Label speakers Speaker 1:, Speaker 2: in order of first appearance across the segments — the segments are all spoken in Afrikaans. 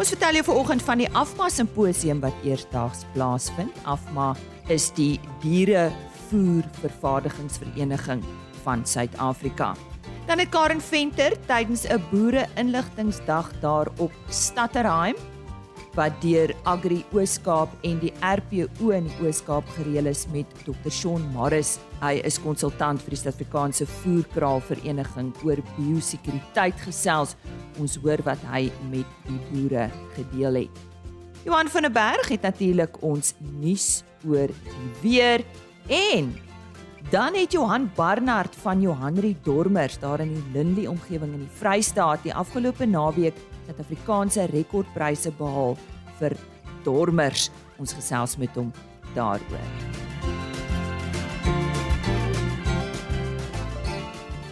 Speaker 1: Ons vertel jou vanoggend van die Afma simposium wat eersdaags plaasvind. Afma is die dierevoervervaardigingsvereniging van Suid-Afrika. Dan het Karen Venter tydens 'n boere-inligtingsdag daar op Stadterheim wat deur Agri Ooskaap en die RPO in die Ooskaap gereël is met Dr. Shaun Marris. Hy is konsultant vir die Suid-Afrikaanse Voerkraal Vereniging oor biosekuriteit gesels. Ons hoor wat hy met die boere gedeel het. Johan van der Berg het natuurlik ons nuus oor die weer en dan het Johan Barnard van Johanri Dormers daar in die Lindley omgewing in die Vrystaat die afgelope naweek Suid-Afrikaanse rekordpryse behaal vir dormers. Ons gesels met hom daaroor.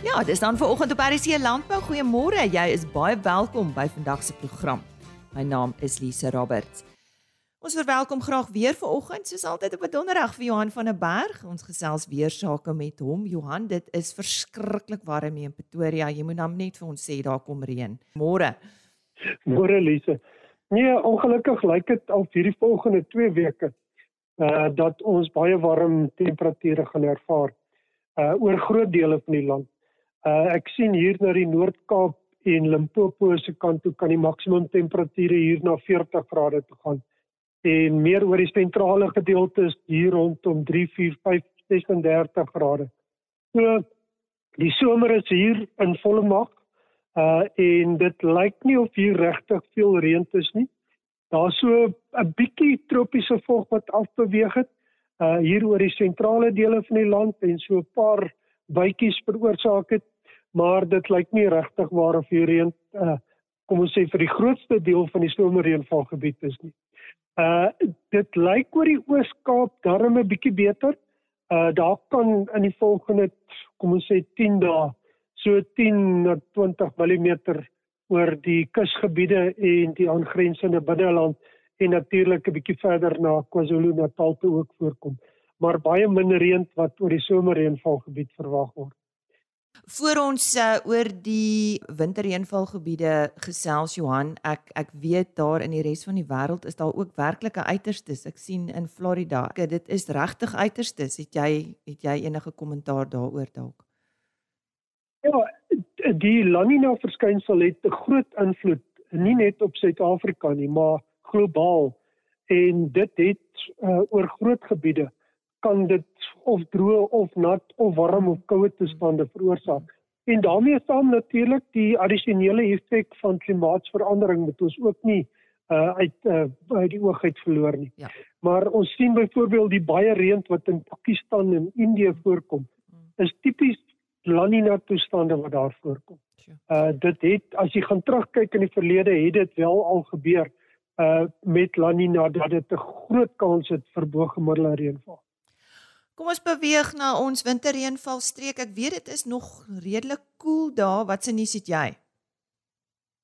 Speaker 1: Ja, dis dan vir oggend op RC Landbou. Goeiemôre. Jy is baie welkom by vandag se program. My naam is Lise Roberts. Ons verwelkom graag weer vir oggend soos altyd op 'n donderdag vir Johan van der Berg. Ons gesels weer sake met hom. Johan, dit is verskriklik warm hier in Pretoria. Jy moet nou net vir ons sê daar kom reën. Môre.
Speaker 2: Môre Lise. Nee, ongelukkig lyk dit al hierdie volgende 2 weke uh dat ons baie warm temperature gaan ervaar uh oor groot dele van die land. Uh ek sien hier na die Noord-Kaap en Limpopo se kant toe kan die maksimum temperature hier na 40 grade toe gaan. En meer oor die sentrale gedeeltes hier rondom 3, 4, 5, 36 grade. So die somer is hier in volle mag. Uh en dit lyk nie of hier regtig veel reën is nie. Daar's so 'n bietjie tropiese vog wat afbeweeg het uh hier oor die sentrale dele van die land en so 'n paar bytjies veroorsaak het, maar dit lyk nie regtig waar of hier reën uh kom ons sê vir die grootste deel van die somerreënvalgebied is nie. Uh dit lyk oor die Oos-Kaap darm 'n bietjie beter. Uh daar kan in die volgende kom ons sê 10 dae so 10 na 20 mm oor die kusgebiede en die aangrensende binneland en natuurlik 'n bietjie verder na KwaZulu-Natal toe ook voorkom. Maar baie min reën wat oor die somerreënvalgebied verwag word.
Speaker 1: Voor ons uh, oor die winterreënvalgebiede gesels Johan, ek ek weet daar in die res van die wêreld is daar ook werklike uiterstes. Ek sien in Florida, dit is regtig uiterstes. Het jy het jy enige kommentaar daaroor dalk?
Speaker 2: Ja, die La Nina verskynsel het 'n groot invloed nie net op Suid-Afrika nie, maar globaal. En dit het uh, oor groot gebiede kan dit of droë of nat of warm of koue toestande veroorsaak. En daarmee saam natuurlik die addisionele effek van klimaatsverandering wat ons ook nie uh, uit uh, uit die oog uit verloor nie. Ja. Maar ons sien byvoorbeeld die baie reën wat in Pakistan en Indië voorkom is tipies La Nina toestande wat daar voorkom. Uh dit het as jy gaan terugkyk in die verlede het dit wel al gebeur uh met La Nina dat dit 'n groot kans het vir bo-gemiddelde reënval.
Speaker 1: Kom ons beweeg na ons winterreënvalstreek. Ek weet dit is nog redelik koel cool daar. Wat se nuus het jy?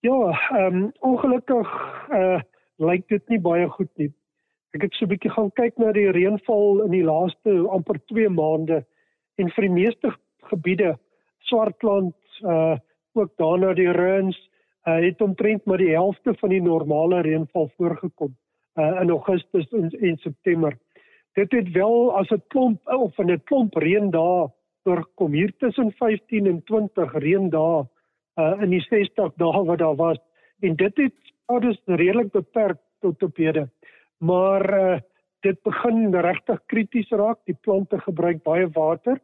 Speaker 2: Ja, ehm um, ongelukkig uh lyk dit nie baie goed nie. Ek het so 'n bietjie gaan kyk na die reënval in die laaste amper 2 maande en vir die meeste gebiede Swartland uh ook daarna die reëns uh, het omtrent maar die helfte van die normale reënval voorgekom uh in Augustus en, en September. Dit het wel as 'n klomp of 'n klomp reën daar voorkom hier tussen 15 en 20 reën daar uh in die 60 dae wat daar was en dit het alles redelik beperk tot op hede. Maar uh dit begin regtig krities raak. Die plante gebruik baie water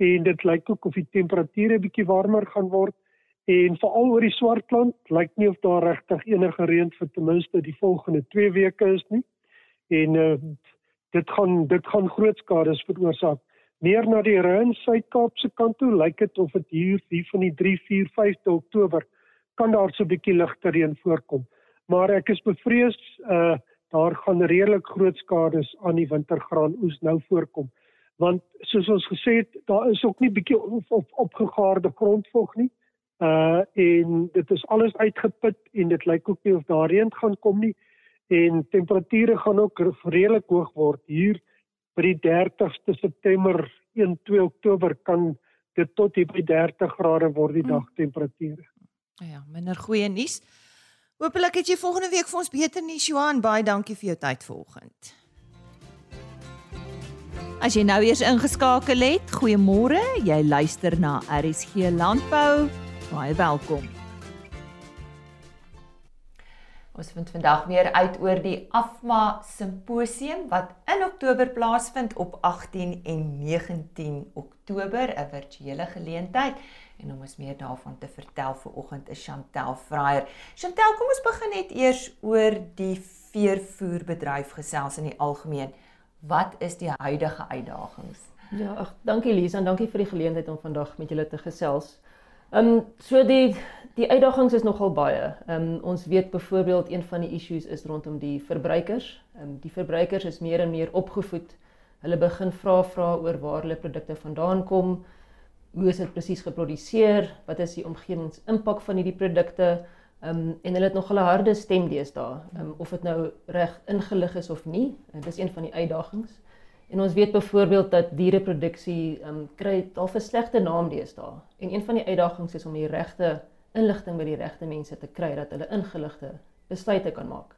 Speaker 2: en dit lyk ook of die temperature bietjie warmer gaan word. En veral oor die Swartland lyk nie of daar regtig enige reën vir ten minste die volgende 2 weke is nie. En uh, dit gaan dit gaan groot skades veroorsaak. Meer na die reën Suid-Kaapse kant toe lyk dit of dit hier hier van die 3 4 5de Oktober kan daar so 'n bietjie ligter reën voorkom. Maar ek is bevrees uh, daar gaan redelik groot skades aan die wintergraan oes nou voorkom want soos ons gesê het daar is ook nie bietjie op, op, opgegaarde grondvog nie. Uh en dit is alles uitgeput en dit lyk ook nie of daar reën gaan kom nie en temperature gaan ook redelik hoog word hier by die 30ste September 1 2 Oktober kan dit tot hier by 30 grade word die hmm. dagtemperature.
Speaker 1: Ja, minder goeie nuus. Hoopelik het jy volgende week vir ons beter nuus Johan. Baie dankie vir jou tyd vanoggend. As jy nou eers ingeskakel het, goeiemôre. Jy luister na RSG Landbou. Baie welkom. Ons vind vandag weer uit oor die Afma Simposium wat in Oktober plaasvind op 18 en 19 Oktober, 'n virtuele geleentheid. En om ons meer daarvan te vertel vir oggend is Chantel Fraier. Chantel, kom ons begin net eers oor die veevoerbedryf gesels in die algemeen. Wat is die huidige uitdagings?
Speaker 3: Ja, ag, dankie Lisa en dankie vir die geleentheid om vandag met julle te gesels. Ehm um, so die die uitdagings is nogal baie. Ehm um, ons weet byvoorbeeld een van die issues is rondom die verbruikers. Ehm um, die verbruikers is meer en meer opgevoed. Hulle begin vra vra oor waar hulle produkte vandaan kom hoe is dit presies geproduseer, wat is die omgewingsimpak van hierdie produkte? Um, en hulle het nog 'n harde stem deesdae, um, of dit nou reg ingelig is of nie. Dit is een van die uitdagings. En ons weet byvoorbeeld dat diereproduksie um, kry dalk 'n slegte naam deesdae. En een van die uitdagings is om die regte inligting by die regte mense te kry dat hulle ingeligte besluite kan maak.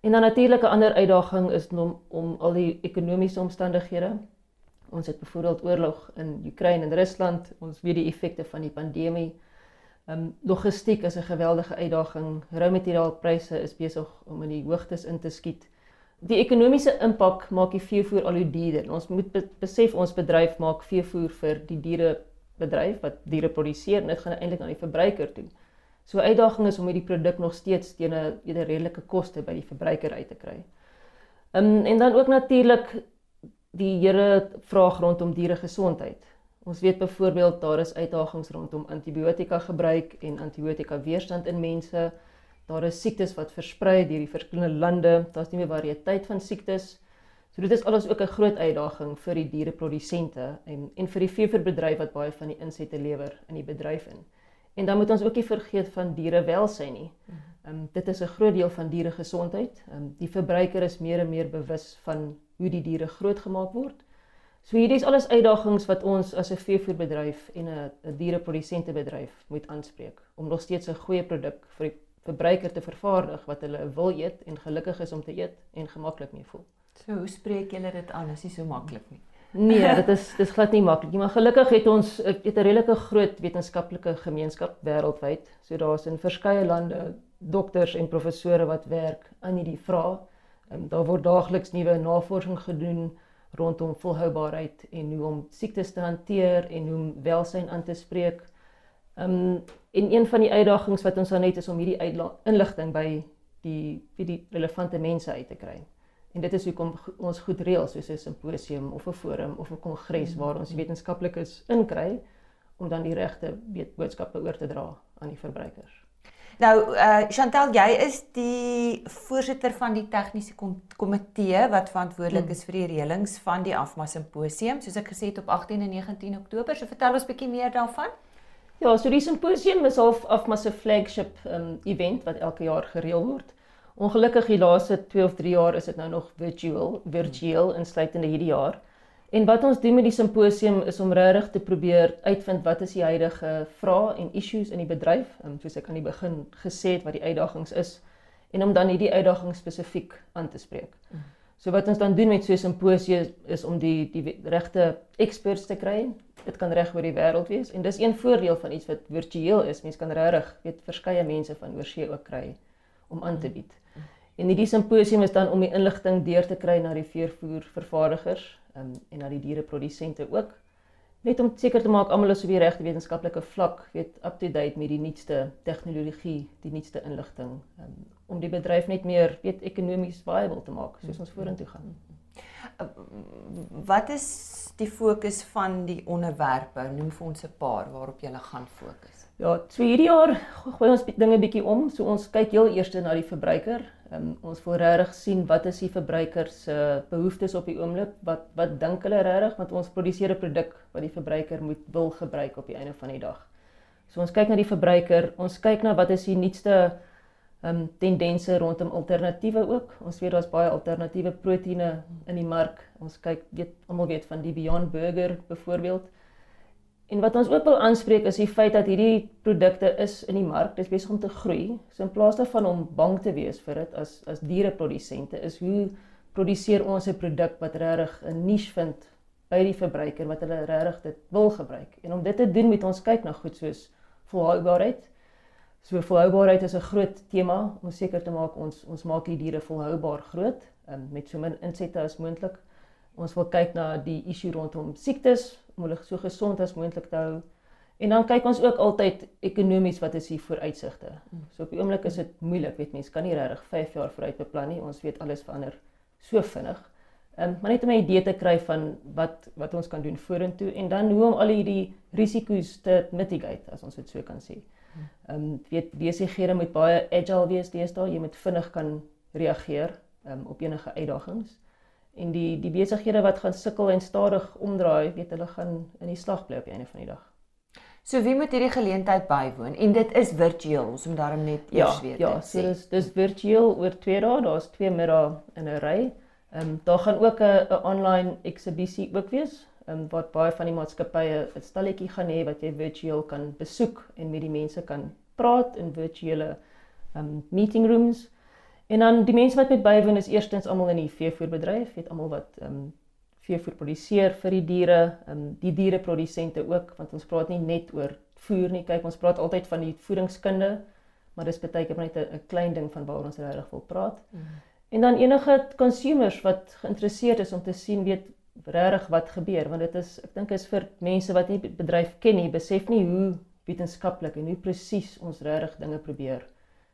Speaker 3: En dan natuurlik 'n ander uitdaging is om om al die ekonomiese omstandighede Ons het byvoorbeeld oorlog in Oekraïne en Rusland. Ons weet die effekte van die pandemie. Ehm um, logistiek is 'n geweldige uitdaging. Rou materiaalpryse is besig om in die hoogtes in te skiet. Die ekonomiese impak maak die veevoer al hoe duurder. Ons moet besef ons bedryf maak veevoer vir die diere bedryf wat diere produseer en dit gaan eintlik aan die verbruiker toe. So uitdaging is om hierdie produk nog steeds teen 'n eerder redelike koste by die verbruiker uit te kry. Ehm um, en dan ook natuurlik die Here vraag rondom diere gesondheid. Ons weet byvoorbeeld daar is uitdagings rondom antibiotika gebruik en antibiotika weerstand in mense. Daar is siektes wat versprei deur die verskillende lande. Daar's nie meer variëteit van siektes. So dit is alles ook 'n groot uitdaging vir die diereprodusente en en vir die veeverbedryf wat baie van die insette lewer in die bedryf in. En dan moet ons ook nie vergeet van dierewelsyn nie. Ehm um, dit is 'n groot deel van dieregesondheid. Ehm um, die verbruiker is meer en meer bewus van hoe die diere grootgemaak word. So hierdie is alles uitdagings wat ons as 'n veevoerbedryf en 'n 'n diereprodusentebedryf moet aanspreek om nog steeds 'n goeie produk vir die verbruiker te vervaardig wat hulle wil eet en gelukkig is om te eet en gemaklik mee voel.
Speaker 1: So hoe spreek julle dit aan? Is nie so maklik nie.
Speaker 3: Nee, dit is dis glad nie maklik nie, maar gelukkig het ons het 'n redelike groot wetenskaplike gemeenskap wêreldwyd. So daar's in verskeie lande dokters en professore wat werk aan hierdie vrae Um, daar word daagliks nuwe navorsing gedoen rondom volhoubaarheid en hoe om siektes te hanteer en hoe om welsyn aan te spreek. Um en een van die uitdagings wat ons aan het is om hierdie inligting by die vir die relevante mense uit te kry. En dit is hoekom ons goed reël soos 'n simposium of 'n forum of 'n kongres waar ons wetenskaplikes inkry om dan die regte boodskappe oor te dra aan die verbruikers.
Speaker 1: Nou uh Chantel, jy is die voorsitter van die tegniese komitee wat verantwoordelik hmm. is vir die reëlings van die Afma simposium, soos ek gesê het op 18 en 19 Oktober. So vertel ons bietjie meer daarvan.
Speaker 3: Ja, so die simposium is half Afma se flagship um event wat elke jaar gereël word. Ongelukkig die laaste 2 of 3 jaar is dit nou nog virtual, virtueel insluitende hierdie jaar. En wat ons doen met die simposium is om regtig te probeer uitvind wat is die huidige vrae en issues in die bedryf, um, soos ek aan die begin gesê het wat die uitdagings is en om dan hierdie uitdagings spesifiek aan te spreek. So wat ons dan doen met so 'n simposium is om die die regte experts te kry. Dit kan reg oor die wêreld wees en dis een voordeel van iets wat virtueel is. Mense kan regtig weet verskeie mense van oorsee ook kry om aan te bied. En hierdie simposium is dan om die inligting deur te kry na die veevoer vervaardigers um, en na die diereprodusente ook net om seker te maak almal is op die regte wetenskaplike vlak weet up to date met die nuutste tegnologie, die nuutste inligting um, om die bedryf net meer weet ekonomies viable te maak soos ons vorentoe gaan.
Speaker 1: Wat is die fokus van die onderwerpe? Noem vir ons 'n paar waarop jy gaan fokus.
Speaker 3: Ja, so hierdie jaar gooi ons dinge bietjie om. So ons kyk heel eers na die verbruiker. Um, ons wil regtig sien wat is die verbruiker se uh, behoeftes op die oomblik? Wat wat dink hulle regtig want ons produseer 'n produk wat die verbruiker moet wil gebruik op die einde van die dag. So ons kyk na die verbruiker, ons kyk na wat is die nuutste um tendense rondom alternatiewe ook. Ons weet daar's baie alternatiewe proteïene in die mark. Ons kyk weet almal weet van die Beyond Burger byvoorbeeld. En wat ons ook wil aanspreek is die feit dat hierdie produkte is in die mark, dis besig om te groei. So in plaas daarvan om bang te wees vir dit as as diereprodusente, is hoe produseer ons 'n produk wat regtig 'n niche vind by die verbruiker wat hulle regtig dit wil gebruik. En om dit te doen moet ons kyk na goed soos volhoubaarheid. So volhoubaarheid is 'n groot tema om seker te maak ons ons maak die diere volhoubaar groot um, met so min insette as moontlik. Ons wil kyk na die issue rondom siektes om hulle so gesond as moontlik te hou. En dan kyk ons ook altyd ekonomies wat is die vooruitsigte. So op die oomblik is dit moeilik, weet mense, kan nie regtig 5 jaar vooruit beplan nie. Ons weet alles verander so vinnig. Ehm um, maar net om 'n idee te kry van wat wat ons kan doen vorentoe en dan hoe om al hierdie risiko's te mitigate as ons dit so kan sê. Ehm um, weet besighede moet baie agile wees deesdae, jy moet vinnig kan reageer ehm um, op enige uitdagings. En die die besighede wat gaan sukkel en stadig omdraai, weet hulle gaan in die slag bly op die einde van die dag.
Speaker 1: So wie moet hierdie geleentheid bywoon? En dit is virtueel, ons moet daarom net
Speaker 3: ja,
Speaker 1: eers weet.
Speaker 3: Ja, so dis dis virtueel oor 2 dae, daar's 2 middae in 'n ry. Ehm um, daar gaan ook 'n online eksibisie ook wees. Ehm um, wat baie van die maatskappye 'n stalletjie gaan hê wat jy virtueel kan besoek en met die mense kan praat in virtuele ehm um, meeting rooms. En dan die mense wat met bywoon is eerstens almal in die veevoerbedryf, weet almal wat ehm um, veevoer produseer vir die diere, ehm um, die diereprodusente ook want ons praat nie net oor voer nie. Kyk, ons praat altyd van die voedingskunde, maar dis baie keer net 'n klein ding van waaroor ons regtig wil praat. Mm -hmm. En dan enige consumers wat geïnteresseerd is om te sien weet regtig wat gebeur want dit is ek dink is vir mense wat nie bedryf ken nie, besef nie hoe wetenskaplik en hoe presies ons regtig dinge probeer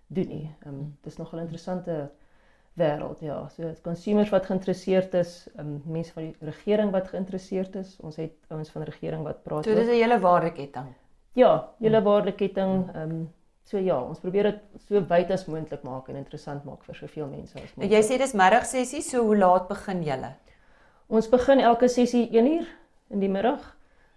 Speaker 3: doen nie. Ehm um, dis nogal interessante wêreld ja. So consumers wat geïnteresseerd is, um, mense van die regering wat geïnteresseerd is. Ons het ouens van die regering wat praat.
Speaker 1: So dis 'n hele waardeketting.
Speaker 3: Ja, hele waardeketting ehm um, So ja, ons probeer dit so wyd as moontlik maak en interessant maak vir soveel mense as moontlik.
Speaker 1: Jy sê dis middagsessie, so hoe laat begin julle?
Speaker 3: Ons begin elke sessie 1 uur in die middag.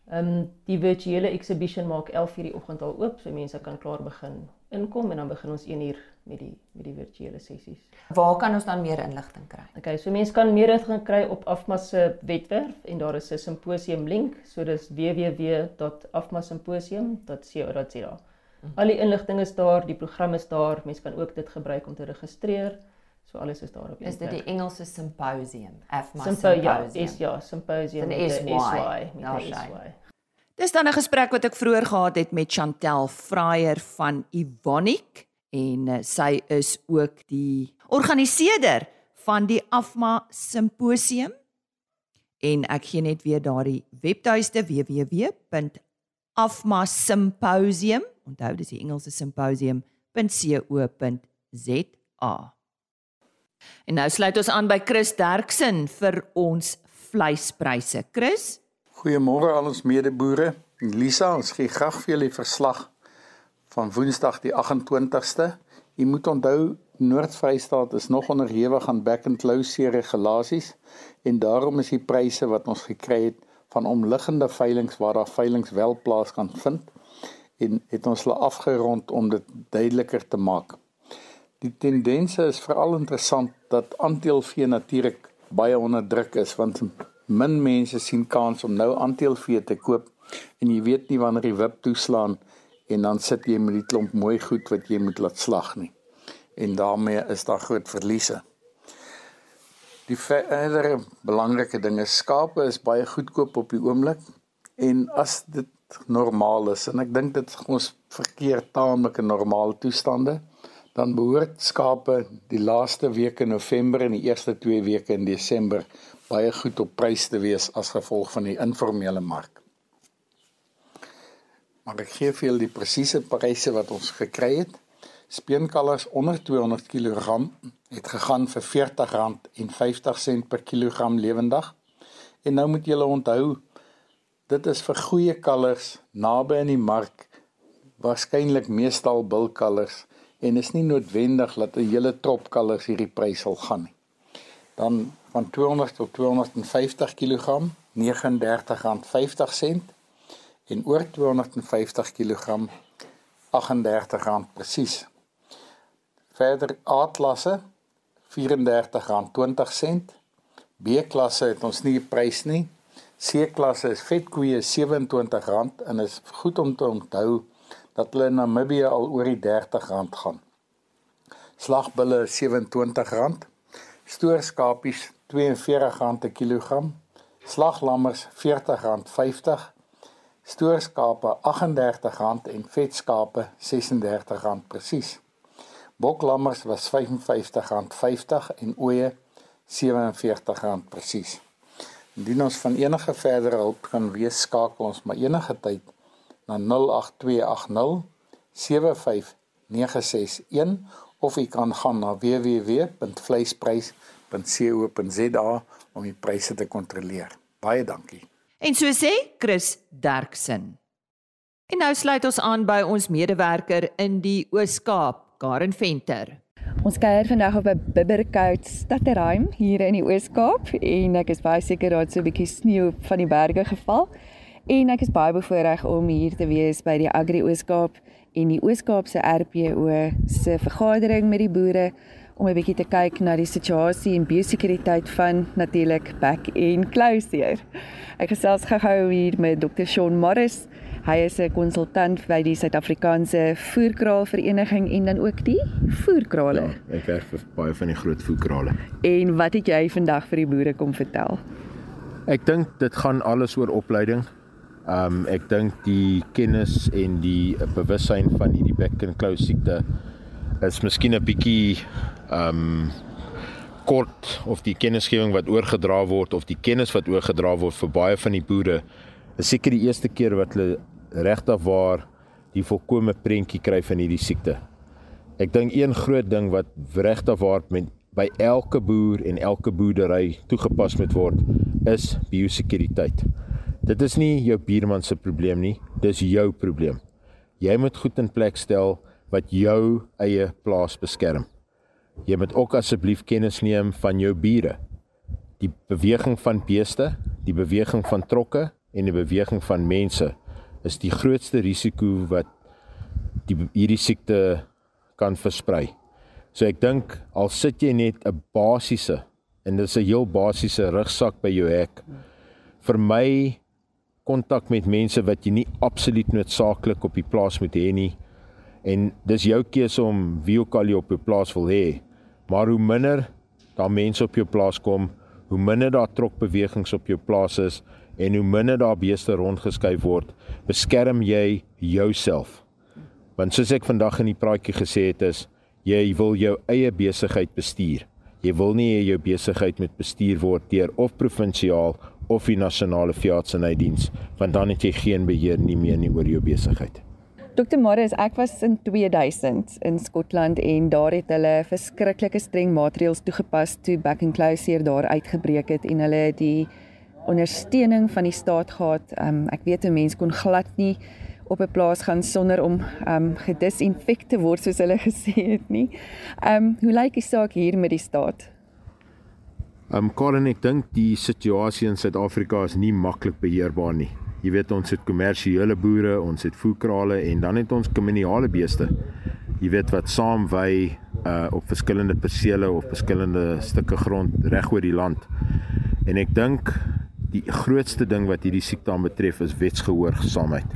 Speaker 3: Ehm um, die virtuele exhibition maak 11:00 die oggend al oop, so mense kan klaar begin inkom en dan begin ons 1 uur met die met die virtuele sessies.
Speaker 1: Waar kan ons dan meer inligting kry?
Speaker 3: Okay, so mense kan meer inligting kry op Afma se webwerf en daar is 'n simposium link, so dis www.afmasymposium.co.za. Al die inligting is daar, die program is daar, mense kan ook dit gebruik om te registreer. So alles is daar op.
Speaker 1: Is dit die Engelse symposium?
Speaker 3: AFMA symposium. Ja, is ja, symposium.
Speaker 1: Dit is why. Ja, Dis dan 'n gesprek wat ek vroeër gehad het met Chantel Fraier van Ivonic en uh, sy is ook die organiseerder van die AFMA symposium. En ek gee net weer daardie webtuiste www.afmasymposium Onthou dis die Engelse symposium.co.za. En nou sluit ons aan by Chris Derksen vir ons vleispryse. Chris,
Speaker 4: goeiemôre al ons medeboere. Lisa, ons gee graag vir julle verslag van Woensdag die 28ste. Jy moet onthou Noord-Vrystaat is nog onderhewig aan back and close regulasies en daarom is die pryse wat ons gekry het van omliggende veilinge waar daar veilinge wel plaas kan vind en het ons hulle afgerond om dit duideliker te maak. Die tendense is veral interessant dat aanteelvee natuurlik baie onder druk is want min mense sien kans om nou aanteelvee te koop en jy weet nie wanneer die wip toeslaan en dan sit jy met die klomp mooi goed wat jy moet laat slag nie. En daarmee is daar groot verliese. Die verdere belangrike ding is skape is baie goedkoop op die oomblik en as dit normaal is en ek dink dit ons verkeer taamlik in normale toestande dan behoort skape die laaste week in November en die eerste 2 weke in Desember baie goed op prys te wees as gevolg van die informele mark. Maar ek gee vir julle die presiese pryse wat ons gekry het. Speenkalvers onder 200 kg het gegaan vir R40.50 per kilogram lewendig. En nou moet julle onthou Dit is vir goeie kalvers naby in die mark waarskynlik meestal bulkalvers en is nie noodwendig dat 'n hele trop kalvers hierdie prys sal gaan nie. Dan van 200 tot 250 kg R39.50 en oor 250 kg R38 presies. Verder A-klasse R34.20. B-klasse het ons nie 'n prys nie C-klasse is vetkoeie R27 en is goed om te onthou dat hulle in Namibië al oor die R30 gaan. Slagbulle R27, stoorskapies R42 per kilogram, slaglammers R40.50, stoorskape R38 en vetskape R36 presies. Boklammers was R55.50 en ooe R47 presies. Indien ons van enige verdere hulp kan wees, skakel ons maar enige tyd na 08280 75961 of jy kan gaan na www.vleisprys.co.za om die pryse te kontroleer. Baie dankie.
Speaker 1: En so sê Chris Derksen. En nou sluit ons aan by ons medewerker in die Oos-Kaap, Karen Venter.
Speaker 5: Ons kuier vandag op 'n bibberkoud stadterrein hier in die Oos-Kaap en ek is baie seker daar het so 'n bietjie sneeu van die berge geval. En ek is baie bevoorreg om hier te wees by die Agri Oos-Kaap en die Oos-Kaapse RPO se vergadering met die boere om 'n bietjie te kyk na die situasie en biosekuriteit van natuurlik back en closure. Ek gesels gou-gou hier met Dr. Shaun Morris. Hy is 'n konsultant by die Suid-Afrikaanse Voerkraalvereniging en dan ook die voerkrale.
Speaker 6: Ja, ek werk vir baie van die groot voerkrale.
Speaker 5: En wat het jy vandag vir die boere kom vertel?
Speaker 6: Ek dink dit gaan alles oor opleiding. Um ek dink die kennis en die bewussyn van hierdie back and close siekte is miskien 'n bietjie um kort of die kennisgewing wat oorgedra word of die kennis wat oorgedra word vir baie van die boere is seker die eerste keer wat hulle regtig waar die volkomme prentjie kry van hierdie siekte. Ek dink een groot ding wat regtig waar met by elke boer en elke boerdery toegepas moet word is biosekuriteit. Dit is nie jou buurman se probleem nie, dis jou probleem. Jy moet goed in plek stel wat jou eie plaas beskerm. Jy moet ook asseblief kennis neem van jou bure. Die beweging van beeste, die beweging van trokke en die beweging van mense is die grootste risiko wat die hierdie siekte kan versprei. So ek dink al sit jy net 'n basiese en dis 'n heel basiese rugsak by jou hek vir my kontak met mense wat jy nie absoluut noodsaaklik op die plaas moet hê nie en dis jou keuse om wie ook al jy op jou plaas wil hê maar hoe minder daar mense op jou plaas kom hoe minder daar trokbewegings op jou plaas is en hoe minder daar beeste rondgeskuif word, beskerm jy jouself. Want soos ek vandag in die praatjie gesê het is, jy wil jou eie besigheid bestuur. Jy wil nie hê jou besigheid moet bestuur word deur of provinsiaal of die nasionale veeartsenydiens, want dan het jy geen beheer nie meer nie oor jou besigheid.
Speaker 5: Dr. Marius, ek was in 2000 in Skotland en daar het hulle verskriklike streng maatreëls toegepas toe back and close hier daar uitgebreek het en hulle die ondersteuning van die staat gehad. Um, ek weet 'n mens kon glad nie op 'n plaas gaan sonder om um gedisinfekte word soos hulle gesê het nie. Um hoe lyk die saak hier met die staat?
Speaker 6: Um Colin, ek dink die situasie in Suid-Afrika is nie maklik beheerbaar nie. Jy weet ons het kommersiële boere, ons het voerkrale en dan het ons kommunale beeste. Jy weet wat saam wy uh op verskillende persele of verskillende stukke grond reg oor die land. En ek dink die grootste ding wat hierdie siekte aan betref is wetsgehoorsaamheid.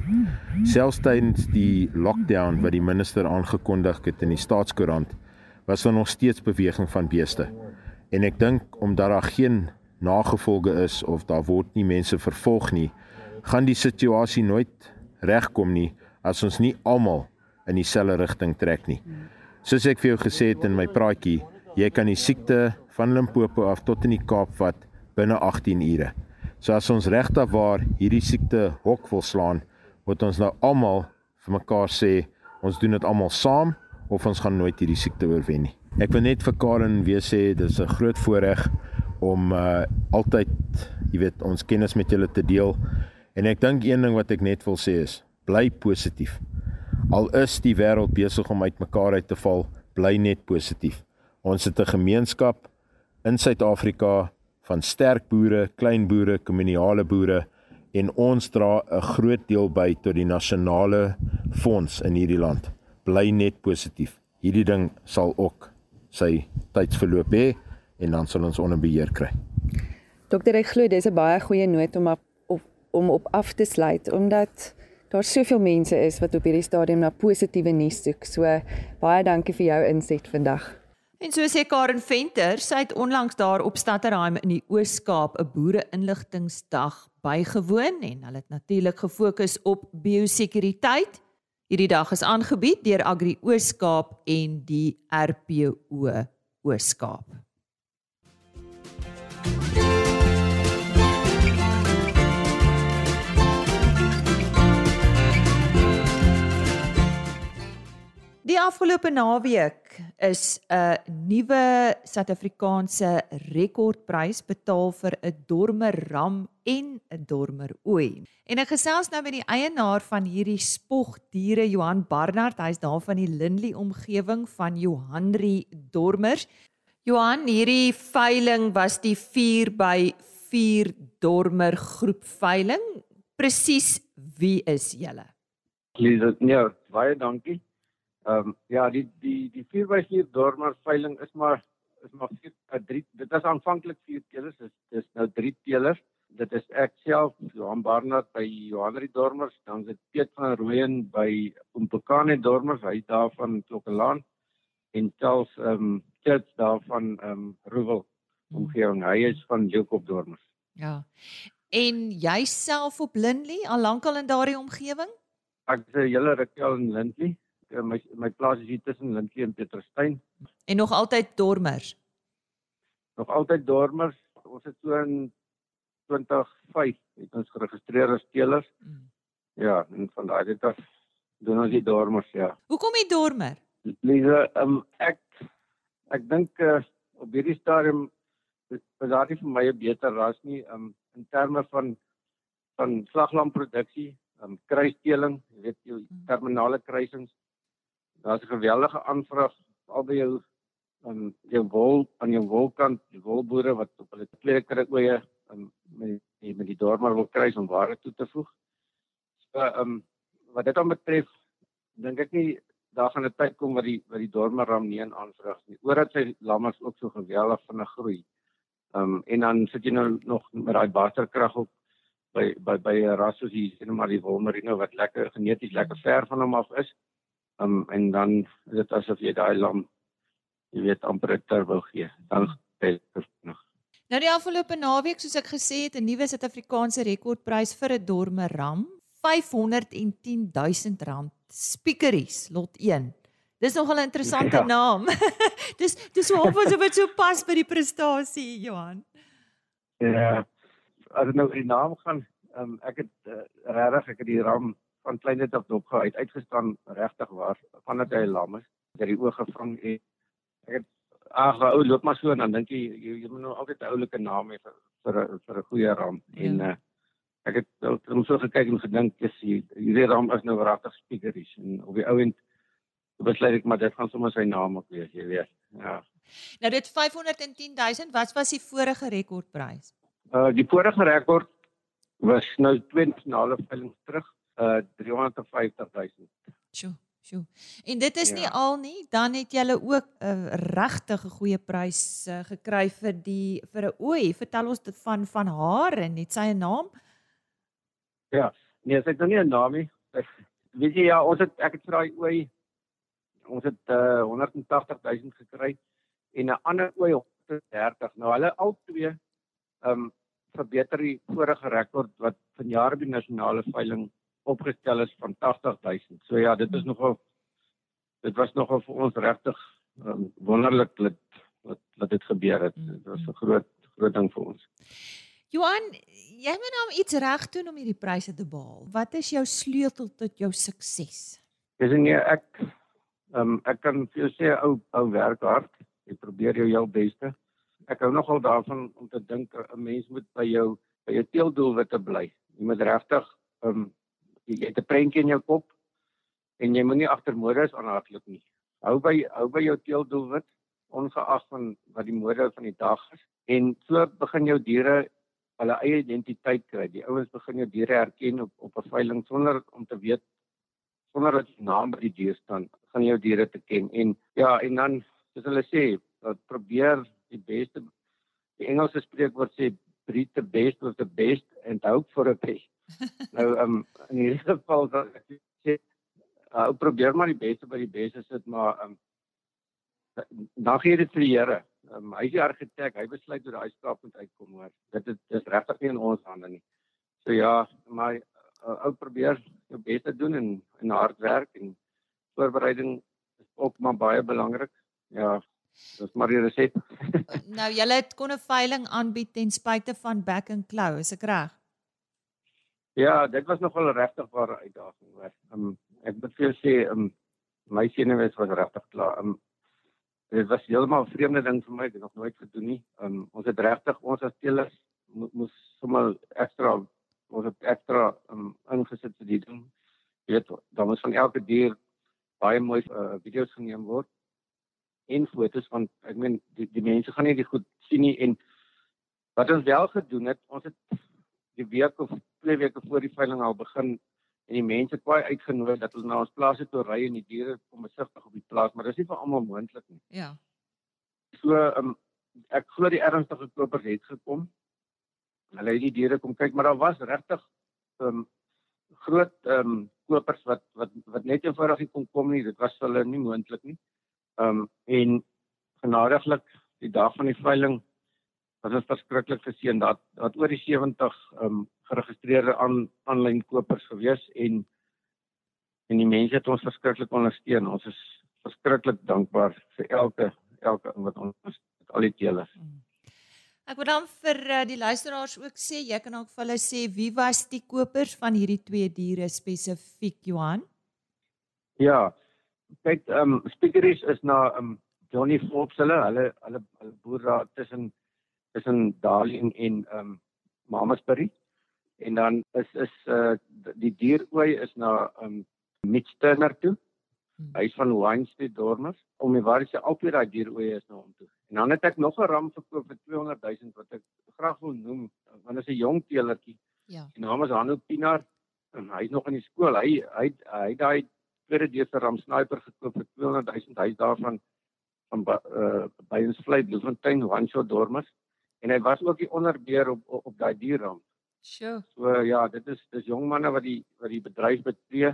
Speaker 6: Selfs tydens die lockdown wat die minister aangekondig het in die staatskoerant, was daar nog steeds beweging van beeste. En ek dink omdat daar geen nagevolge is of daar word nie mense vervolg nie, gaan die situasie nooit regkom nie as ons nie almal in dieselfde rigting trek nie. Soos ek vir jou gesê het in my praatjie, jy kan die siekte van Limpopo af tot in die Kaap vat binne 18 ure. So as ons regtig waar hierdie siekte hok wil slaan, moet ons nou almal vir mekaar sê ons doen dit almal saam of ons gaan nooit hierdie siekte oorwen nie. Ek wil net vir Karen weer sê dis 'n groot voorreg om uh altyd, jy weet, ons kennis met julle te deel. En ek dink een ding wat ek net wil sê is bly positief. Al is die wêreld besig om uitmekaar uit te val, bly net positief. Ons het 'n gemeenskap in Suid-Afrika van sterk boere, klein boere, kommunale boere en ons dra 'n groot deel by tot die nasionale fonds in hierdie land. Bly net positief. Hierdie ding sal ook sy tydsverloop hê en dan sal ons onder beheer kry.
Speaker 5: Dokter, ek glo dis 'n baie goeie noot om om op af te sluit omdat daar soveel mense is wat op hierdie stadium na positiewe nuus soek. So baie dankie vir jou inset vandag.
Speaker 1: En so sê Karen Venter, sy het onlangs daar op Stadterheim in die Oos-Kaap 'n boere-inligtingsdag bygewoon en hulle het natuurlik gefokus op biosekuriteit. Hierdie dag is aangebied deur Agri Oos-Kaap en die RPO Oos-Kaap. Die afgelope naweek is 'n nuwe Suid-Afrikaanse rekordprys betaal vir 'n dormer ram en 'n dormer ooi. En ek gesels nou met die eienaar van hierdie spogdiere Johan Barnard, hy's daar van die Lindley omgewing van Johanri Dormers. Johan, hierdie veiling was die 4 by 4 dormer groep veiling. Presies wie is julle?
Speaker 7: Lize, nee, baie dankie. Ehm um, ja, die die die 4x4 dormer veiling is maar is maar 4 uh, 3 dit was aanvanklik 4 teelers, dis dis nou 3 teelers. Dit is ek self, Johan Barnard by Johanri Dormers, dan is dit Piet van Rooyen by Umpekane Dormers, hy daar van Klokkelaan en Charles ehm um, Church daar van ehm um, Roewel omgewing. Hy is van Jacob Dormers.
Speaker 1: Ja. En jouself op Lindley al lankal in daardie omgewing?
Speaker 7: Ek is 'n hele ruk al in Lindley. Eh, my my plaas is hier tussen Lindley en Pieterstein.
Speaker 1: En nog altyd dormers.
Speaker 7: Nog altyd dormers. Ons het so in 2005 het ons geregistreer as teelers. Mm. Ja, en van daai dit af doen ons die dormers, ja.
Speaker 1: Hoekom die dormer?
Speaker 7: Lise, um, ek ek dink uh, op hierdie stadium is daar nie vir my 'n beter ras nie um, in terme van van slaglamproduksie, um, kruisteling, jy weet jou mm. terminale kruisings daar's 'n geweldige aanvraag al by jou aan jou wol aan jou wolkant die wolboere wat op hulle kleerkry oeye um, met die, met die dormer wil kry om ware toe te voeg. So ehm um, wat dit dan betref dink ek nie daar gaan 'n tyd kom wat die wat die dormer ram nie in aanvraag nie. Omdat sy lammers ook so geweldig vinnig groei. Ehm um, en dan sit jy nou nog met daai basterkrag op by by by 'n ras soos hier sien maar die wolmerino wat lekker geneties lekker ver van hom af is um, en dan is dit asof jy daai lam jy weet amper ter wil gee dan beter nog
Speaker 1: Nou die afgelope naweek soos ek gesê het 'n nuwe Suid-Afrikaanse rekordprys vir 'n dorme ram R510 000 speakeries lot 1 Dis nogal 'n interessante ja. naam. dis dis hoe of asof dit so pas by die prestasie Johan.
Speaker 7: Ja. As dit nou oor die naam gaan, um, ek het uh, regtig ek het die ram van kleinheid af dop uit uitgestaan regtig waar vandat hy lam is dat die oë gevang en ek het ag ou loop maar so en dan dink jy jy, jy moet nou altyd 'n oulike naam hê vir vir 'n vir 'n goeie ram. Ja. en uh, ek het dan so gekyk en gedink dis hierdie ram is nou regtig speakeries en op die ouend besluit ek maar dit gaan sommer sy naam op wees jy weet. Ja.
Speaker 1: Nou dit 510 000 wat was die vorige rekordprys?
Speaker 7: Uh die vorige rekord was nou twee nasionale veilings terug uh 350 000.
Speaker 1: Sjoe, sjoe. En dit is ja. nie al nie, dan het jy ook 'n uh, regtig goeie prys uh, gekry vir die vir 'n ooi. Vertel ons dit van van haar en net sy naam.
Speaker 7: Ja, nee, sy het nog nie 'n naam nie. Weet jy ja, ons het ek het vir daai ooi ons het uh 180 000 gekry en 'n ander ooi 130. Nou hulle al twee ehm um, verbeter die vorige rekord wat vanjaar by nasionale veiling opgestel is van 80000. So ja, dit is nogal dit was nogal vir ons regtig um, wonderlik dat wat wat dit gebeur het. Mm, dit was. 'n groot groot ding vir ons.
Speaker 1: Johan, jy moet nou iets reg doen om hierdie pryse te behaal. Wat is jou sleutel tot jou sukses?
Speaker 7: Dis nee, ek ehm um, ek kan vir jou sê ou ou werk hard. Jy probeer jou jou beste. Ek hou nogal daarvan om te dink 'n mens moet by jou by jou teeldoelwitte bly. Jy moet regtig ehm um, jy het 'n prentjie in jou kop en jy moenie agter modes aanhardloop nie. Hou by hou by jou teeldoelwit ongeag van wat die mode van die dag is en so begin jou diere hulle eie identiteit kry. Die ouens begin jou diere herken op op 'n veiling sonder om te weet sonder dat die naam by die dier staan, gaan jou diere te ken en ja, en dan soos hulle sê, probeer die beste die Engelse spreekwoord sê breed the best with the best and hope for a best nou ehm um, in hierdie geval dat ek sê uh, probeer maar die beste by die beste sit maar ehm um, dan gee dit vir die Here. Ehm um, hy is die argitek, hy besluit hoe daai skaap moet uitkom hoor. Dit is dis regtig nie in ons hande nie. So ja, maar uh, ou probeer jou beste doen en en hard werk en voorbereiding is ook maar baie belangrik. Ja, dis maar die resept.
Speaker 1: nou julle het kon 'n veiling aanbied ten spyte van back and claw, is ek reg?
Speaker 7: Ja, dit was nogal regtig ware uitdaging hoor. Um, ek moet vir jou sê, um, my senuwees was regtig klaar. Um, dit was heeltemal 'n vreemde ding vir my, ek het nog nooit gedoen nie. Um, ons het regtig ons as teelers moes sommer ekstra ons het ekstra um, ingesit vir die ding. Jy weet, dan moet van elke dier baie mooi uh, video's geneem word en fotos van ek meen die, die mense gaan nie dit goed sien nie en wat ons wel gedoen het, ons het die week of twee weke voor die veiling al begin en die mense kwai uitgenooi dat hulle na ons plase toe ry en die diere kom besigtig op die plaas, maar dis nie vir almal moontlik nie.
Speaker 1: Ja.
Speaker 7: So um, ek glo die ernstige kopers het gekom. Hulle het die diere kom kyk, maar daar was regtig um groot um kopers wat wat wat net eenvoudig nie kon kom nie. Dit was hulle nie moontlik nie. Um en genadiglik die dag van die veiling was dit verskriklik geseën dat dat oor die 70 um geregistreerde aan aanlyn kopers gewees en en die mense het ons verskriklik ondersteun. Ons is verskriklik dankbaar vir elke elke wat ons met al die teelers. Mm.
Speaker 1: Ek wil dan vir uh, die luisteraars ook sê, jy kan ook vir hulle sê wie was die kopers van hierdie twee diere spesifiek, Johan?
Speaker 7: Ja. Kyk, ehm um, speakeries is na ehm um, Johnny Forbes hulle, hulle hulle, hulle boer daar tussen tussen Darling en ehm um, Mamasbury. En dan is is uh die dierooi is na ehm um, Mitch Turner toe. Hmm. Hy is van Wine Street Dormers. Om die waar sy albei daai dierooi is na hom toe. En dan het ek nog 'n ram verkoop vir 200 000 wat ek graag wil noem want dit is 'n jong teelertjie.
Speaker 1: Ja.
Speaker 7: Die naam is Hanu Pinaar en hy is nog in die skool. Hy hy hy daai tweede deurse ram sniper gekoop vir 200 000. Hy's daarvan van uh by ons vlei Bloemfontein One Shot Dormers en hy was ook die onderbeheer op op, op daai dierram.
Speaker 1: Sjoe.
Speaker 7: So ja, dit is dis jong manne wat die wat die bedryf betree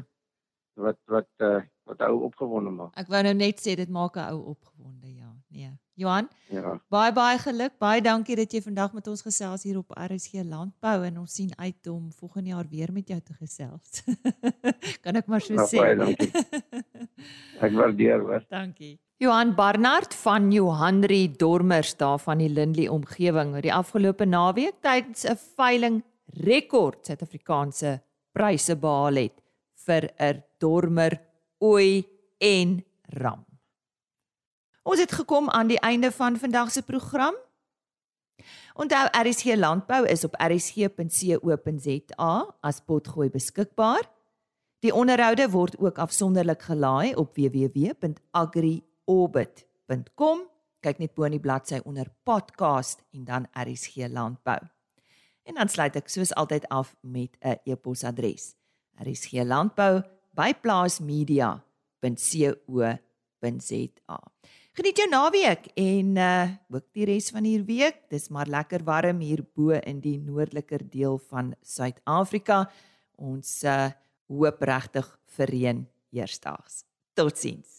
Speaker 7: wat wat uh, wat ou opgewonde maak.
Speaker 1: Ek wou nou net sê dit maak 'n ou opgewonde, ja. Nee. Johan?
Speaker 7: Ja.
Speaker 1: Baie baie geluk. Baie dankie dat jy vandag met ons gesels hier op RSG Landbou en ons sien uit om volgende jaar weer met jou te gesels. kan ek maar so
Speaker 7: nou,
Speaker 1: sê.
Speaker 7: Baie dankie. ek waardeer dit.
Speaker 1: Dankie. Johan Barnard van Johanri Dormers daar van die Lindley omgewing het die afgelope naweek tydens 'n veiling rekord Suid-Afrikaanse pryse behaal het vir 'n dormer, ooi en ram. Ons het gekom aan die einde van vandag se program. Onthou RSG Landbou is op rsg.co.za as potgooi beskikbaar. Die onderhoude word ook afsonderlik gelaai op www.agri orbit.com. Kyk net bo in die bladsy onder podcast en dan RSG landbou. En dan sluit ek soos altyd af met 'n e-posadres. rsglandbou@plaasmedia.co.za. Geniet jou naweek en uh ook die res van hierdie week. Dis maar lekker warm hier bo in die noordeliker deel van Suid-Afrika. Ons uh hoop regtig vir reën eersdaags. Totsiens.